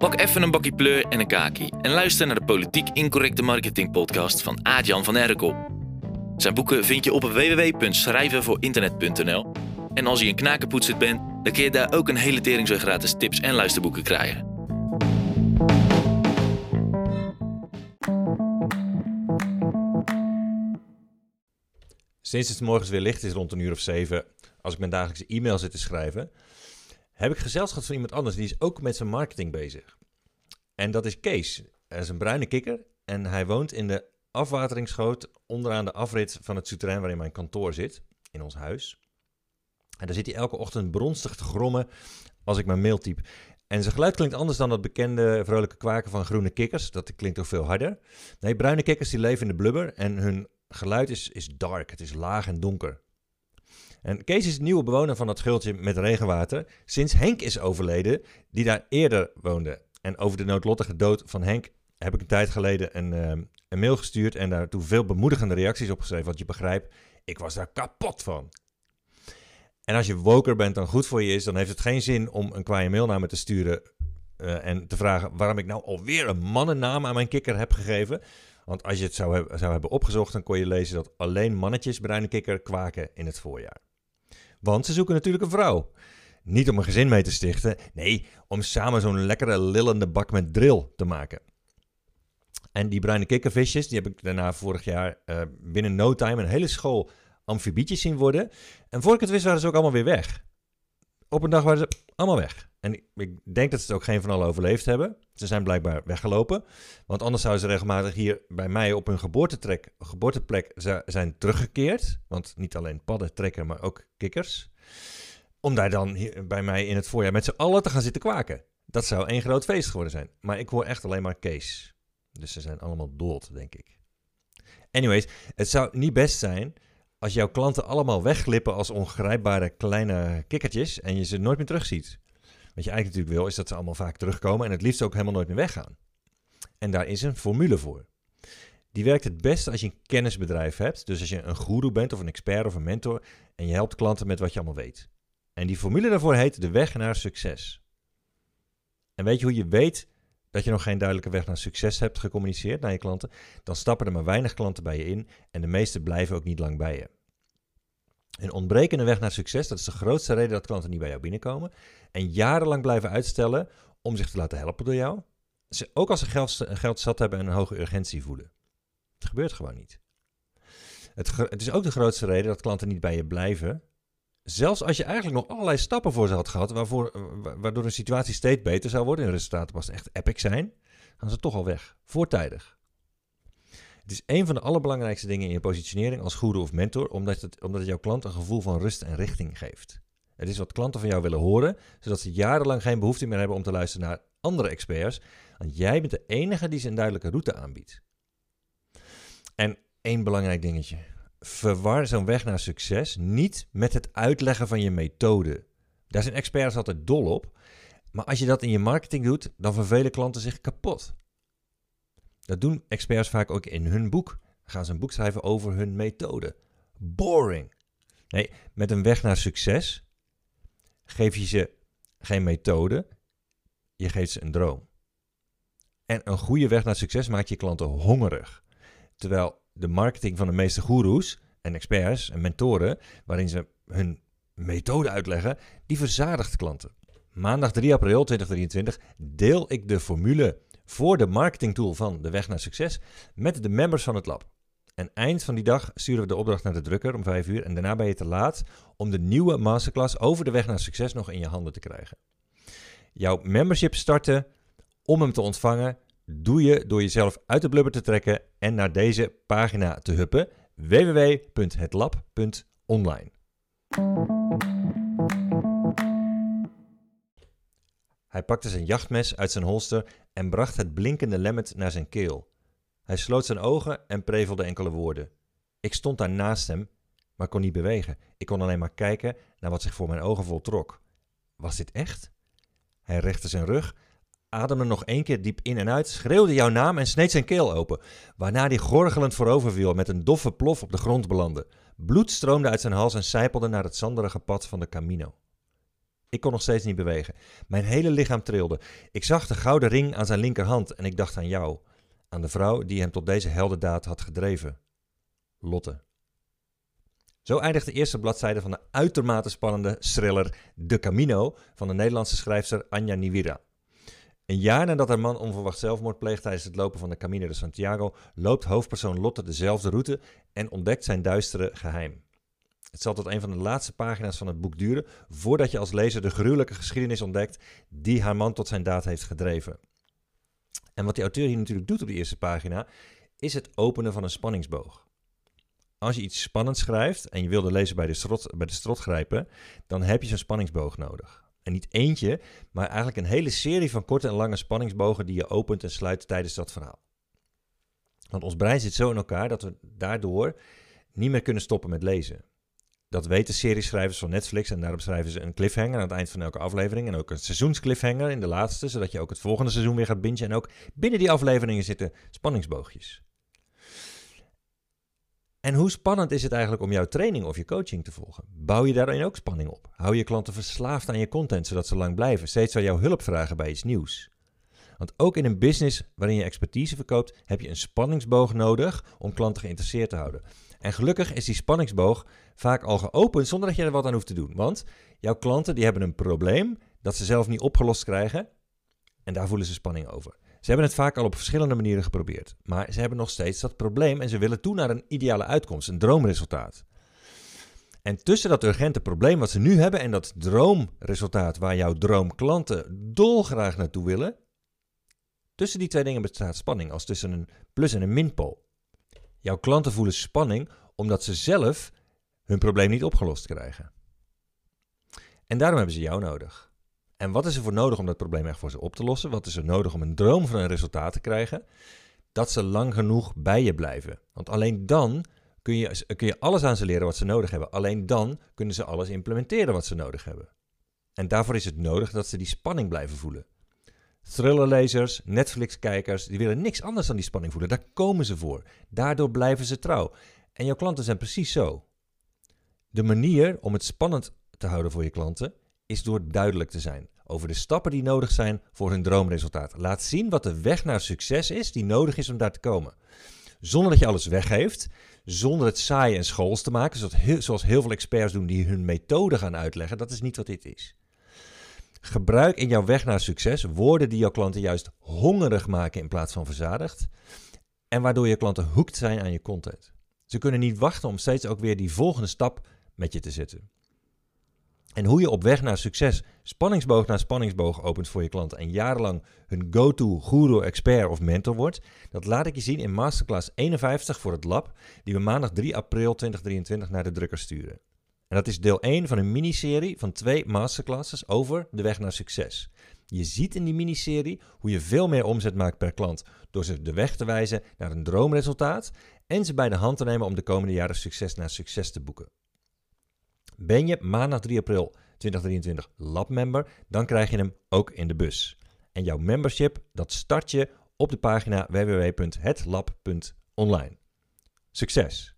Pak even een bakje pleur en een kaki en luister naar de Politiek Incorrecte Marketing podcast van Aad-Jan van Erkel. Zijn boeken vind je op www.schrijvenvoorinternet.nl en als je een knakenpoetser bent, dan kun je daar ook een hele tering zo gratis tips en luisterboeken krijgen. Sinds het morgens weer licht is rond een uur of zeven, als ik mijn dagelijkse e-mail zit te schrijven, heb ik gezelschap van iemand anders die is ook met zijn marketing bezig. En dat is Kees. Hij is een bruine kikker en hij woont in de afwateringsgoot onderaan de afrit van het souterrain waarin mijn kantoor zit, in ons huis. En daar zit hij elke ochtend bronstig te grommen als ik mijn mail typ. En zijn geluid klinkt anders dan dat bekende vrolijke kwaken van groene kikkers. Dat klinkt ook veel harder. Nee, bruine kikkers die leven in de blubber en hun geluid is, is dark. Het is laag en donker. En Kees is de nieuwe bewoner van dat schultje met regenwater. Sinds Henk is overleden, die daar eerder woonde. En over de noodlottige dood van Henk heb ik een tijd geleden een, een mail gestuurd en daartoe veel bemoedigende reacties opgeschreven. Want je begrijpt, ik was daar kapot van. En als je woker bent dan goed voor je is, dan heeft het geen zin om een kwaaie mail naar me te sturen uh, en te vragen waarom ik nou alweer een mannennaam aan mijn kikker heb gegeven. Want als je het zou, zou hebben opgezocht, dan kon je lezen dat alleen mannetjes bruine kikker kwaken in het voorjaar. Want ze zoeken natuurlijk een vrouw. Niet om een gezin mee te stichten, nee, om samen zo'n lekkere lillende bak met drill te maken. En die bruine kikkervisjes, die heb ik daarna vorig jaar uh, binnen no time een hele school amfibietjes zien worden. En voor ik het wist waren ze ook allemaal weer weg. Op een dag waren ze allemaal weg. En ik denk dat ze het ook geen van allen overleefd hebben. Ze zijn blijkbaar weggelopen. Want anders zouden ze regelmatig hier bij mij op hun geboortetrek, geboorteplek zijn teruggekeerd. Want niet alleen padden trekken, maar ook kikkers. Om daar dan hier bij mij in het voorjaar met z'n allen te gaan zitten kwaken. Dat zou één groot feest geworden zijn. Maar ik hoor echt alleen maar Kees. Dus ze zijn allemaal dood, denk ik. Anyways, het zou niet best zijn als jouw klanten allemaal wegglippen als ongrijpbare kleine kikkertjes en je ze nooit meer terugziet. Wat je eigenlijk natuurlijk wil, is dat ze allemaal vaak terugkomen en het liefst ook helemaal nooit meer weggaan. En daar is een formule voor. Die werkt het beste als je een kennisbedrijf hebt. Dus als je een guru bent of een expert of een mentor en je helpt klanten met wat je allemaal weet. En die formule daarvoor heet de weg naar succes. En weet je hoe je weet dat je nog geen duidelijke weg naar succes hebt gecommuniceerd naar je klanten? Dan stappen er maar weinig klanten bij je in en de meeste blijven ook niet lang bij je. Een ontbrekende weg naar succes, dat is de grootste reden dat klanten niet bij jou binnenkomen. En jarenlang blijven uitstellen om zich te laten helpen door jou. Ook als ze geld, geld zat hebben en een hoge urgentie voelen. Het gebeurt gewoon niet. Het, het, is ook de grootste reden dat klanten niet bij je blijven. Zelfs als je eigenlijk nog allerlei stappen voor ze had gehad, waardoor een situatie steeds beter zou worden en resultaten pas echt epic zijn, gaan ze toch al weg. Voortijdig. Het is een van de allerbelangrijkste dingen in je positionering als goede of mentor, omdat het, omdat het jouw klant een gevoel van rust en richting geeft. Het is wat klanten van jou willen horen, zodat ze jarenlang geen behoefte meer hebben om te luisteren naar andere experts, want jij bent de enige die ze een duidelijke route aanbiedt. En één belangrijk dingetje. Verwar zo'n weg naar succes niet met het uitleggen van je methode. Daar zijn experts altijd dol op. Maar als je dat in je marketing doet, dan vervelen klanten zich kapot. Dat doen experts vaak ook in hun boek. gaan ze een boek schrijven over hun methode. Boring. Nee, met een weg naar succes geef je ze geen methode, je geeft ze een droom. En een goede weg naar succes maakt je klanten hongerig. Terwijl de marketing van de meeste goeroes en experts en mentoren, waarin ze hun methode uitleggen, die verzadigt klanten. Maandag 3 april 2023 deel ik de formule voor de marketingtool van De Weg naar Succes met de members van het lab. En eind van die dag sturen we de opdracht naar de drukker om 5 uur. En daarna ben je te laat om de nieuwe masterclass over de weg naar succes nog in je handen te krijgen. Jouw membership starten om hem te ontvangen doe je door jezelf uit de blubber te trekken en naar deze pagina te huppen www.hetlab.online. Hij pakte zijn jachtmes uit zijn holster en bracht het blinkende lemmet naar zijn keel. Hij sloot zijn ogen en prevelde enkele woorden. Ik stond daar naast hem, maar kon niet bewegen. Ik kon alleen maar kijken naar wat zich voor mijn ogen voltrok. Was dit echt? Hij richtte zijn rug, ademde nog één keer diep in en uit, schreeuwde jouw naam en sneed zijn keel open, waarna hij gorgelend vooroverviel met een doffe plof op de grond belandde. Bloed stroomde uit zijn hals en sijpelde naar het zanderige pad van de Camino. Ik kon nog steeds niet bewegen. Mijn hele lichaam trilde. Ik zag de gouden ring aan zijn linkerhand en ik dacht aan jou. Aan de vrouw die hem tot deze heldendaad had gedreven. Lotte. Zo eindigt de eerste bladzijde van de uitermate spannende thriller De Camino van de Nederlandse schrijfster Anja Niwira. Een jaar nadat haar man onverwacht zelfmoord pleegt tijdens het lopen van de Camino de Santiago, loopt hoofdpersoon Lotte dezelfde route en ontdekt zijn duistere geheim. Het zal tot een van de laatste pagina's van het boek duren voordat je als lezer de gruwelijke geschiedenis ontdekt die haar man tot zijn daad heeft gedreven. En wat die auteur hier natuurlijk doet op die eerste pagina, is het openen van een spanningsboog. Als je iets spannends schrijft en je wil de lezer bij de strot, bij de strot grijpen, dan heb je zo'n spanningsboog nodig. En niet eentje, maar eigenlijk een hele serie van korte en lange spanningsbogen die je opent en sluit tijdens dat verhaal. Want ons brein zit zo in elkaar dat we daardoor niet meer kunnen stoppen met lezen. Dat weten serieschrijvers van Netflix en daarom schrijven ze een cliffhanger aan het eind van elke aflevering. En ook een seizoensclifhanger in de laatste, zodat je ook het volgende seizoen weer gaat bingen. En ook binnen die afleveringen zitten spanningsboogjes. En hoe spannend is het eigenlijk om jouw training of je coaching te volgen? Bouw je daarin ook spanning op? Hou je klanten verslaafd aan je content zodat ze lang blijven, steeds wel jouw hulp vragen bij iets nieuws? Want ook in een business waarin je expertise verkoopt, heb je een spanningsboog nodig om klanten geïnteresseerd te houden. En gelukkig is die spanningsboog vaak al geopend zonder dat je er wat aan hoeft te doen. Want jouw klanten die hebben een probleem dat ze zelf niet opgelost krijgen en daar voelen ze spanning over. Ze hebben het vaak al op verschillende manieren geprobeerd, maar ze hebben nog steeds dat probleem en ze willen toe naar een ideale uitkomst, een droomresultaat. En tussen dat urgente probleem wat ze nu hebben en dat droomresultaat waar jouw droomklanten dolgraag naartoe willen, tussen die twee dingen bestaat spanning als tussen een plus en een minpool. Jouw klanten voelen spanning omdat ze zelf hun probleem niet opgelost krijgen. En daarom hebben ze jou nodig. En wat is er voor nodig om dat probleem echt voor ze op te lossen? Wat is er nodig om een droom van een resultaat te krijgen? Dat ze lang genoeg bij je blijven. Want alleen dan kun je, kun je alles aan ze leren wat ze nodig hebben. Alleen dan kunnen ze alles implementeren wat ze nodig hebben. En daarvoor is het nodig dat ze die spanning blijven voelen. Thrillerlezers, Netflix-kijkers, die willen niks anders dan die spanning voelen. Daar komen ze voor. Daardoor blijven ze trouw. En jouw klanten zijn precies zo. De manier om het spannend te houden voor je klanten is door duidelijk te zijn over de stappen die nodig zijn voor hun droomresultaat. Laat zien wat de weg naar succes is die nodig is om daar te komen. Zonder dat je alles weggeeft, zonder het saai en schools te maken, zoals heel, zoals heel veel experts doen die hun methode gaan uitleggen. Dat is niet wat dit is. Gebruik in jouw weg naar succes woorden die jouw klanten juist hongerig maken in plaats van verzadigd. En waardoor je klanten hoekt zijn aan je content. Ze kunnen niet wachten om steeds ook weer die volgende stap met je te zetten. En hoe je op weg naar succes spanningsboog na spanningsboog opent voor je klanten en jarenlang hun go-to guru, expert of mentor wordt, dat laat ik je zien in Masterclass 51 voor het lab, die we maandag 3 april 2023 naar de drukker sturen. En dat is deel 1 van een miniserie van twee masterclasses over de weg naar succes. Je ziet in die miniserie hoe je veel meer omzet maakt per klant door ze de weg te wijzen naar een droomresultaat en ze bij de hand te nemen om de komende jaren succes naar succes te boeken. Ben je maandag 3 april 2023 labmember, dan krijg je hem ook in de bus. En jouw membership, dat start je op de pagina www.hetlab.online. Succes!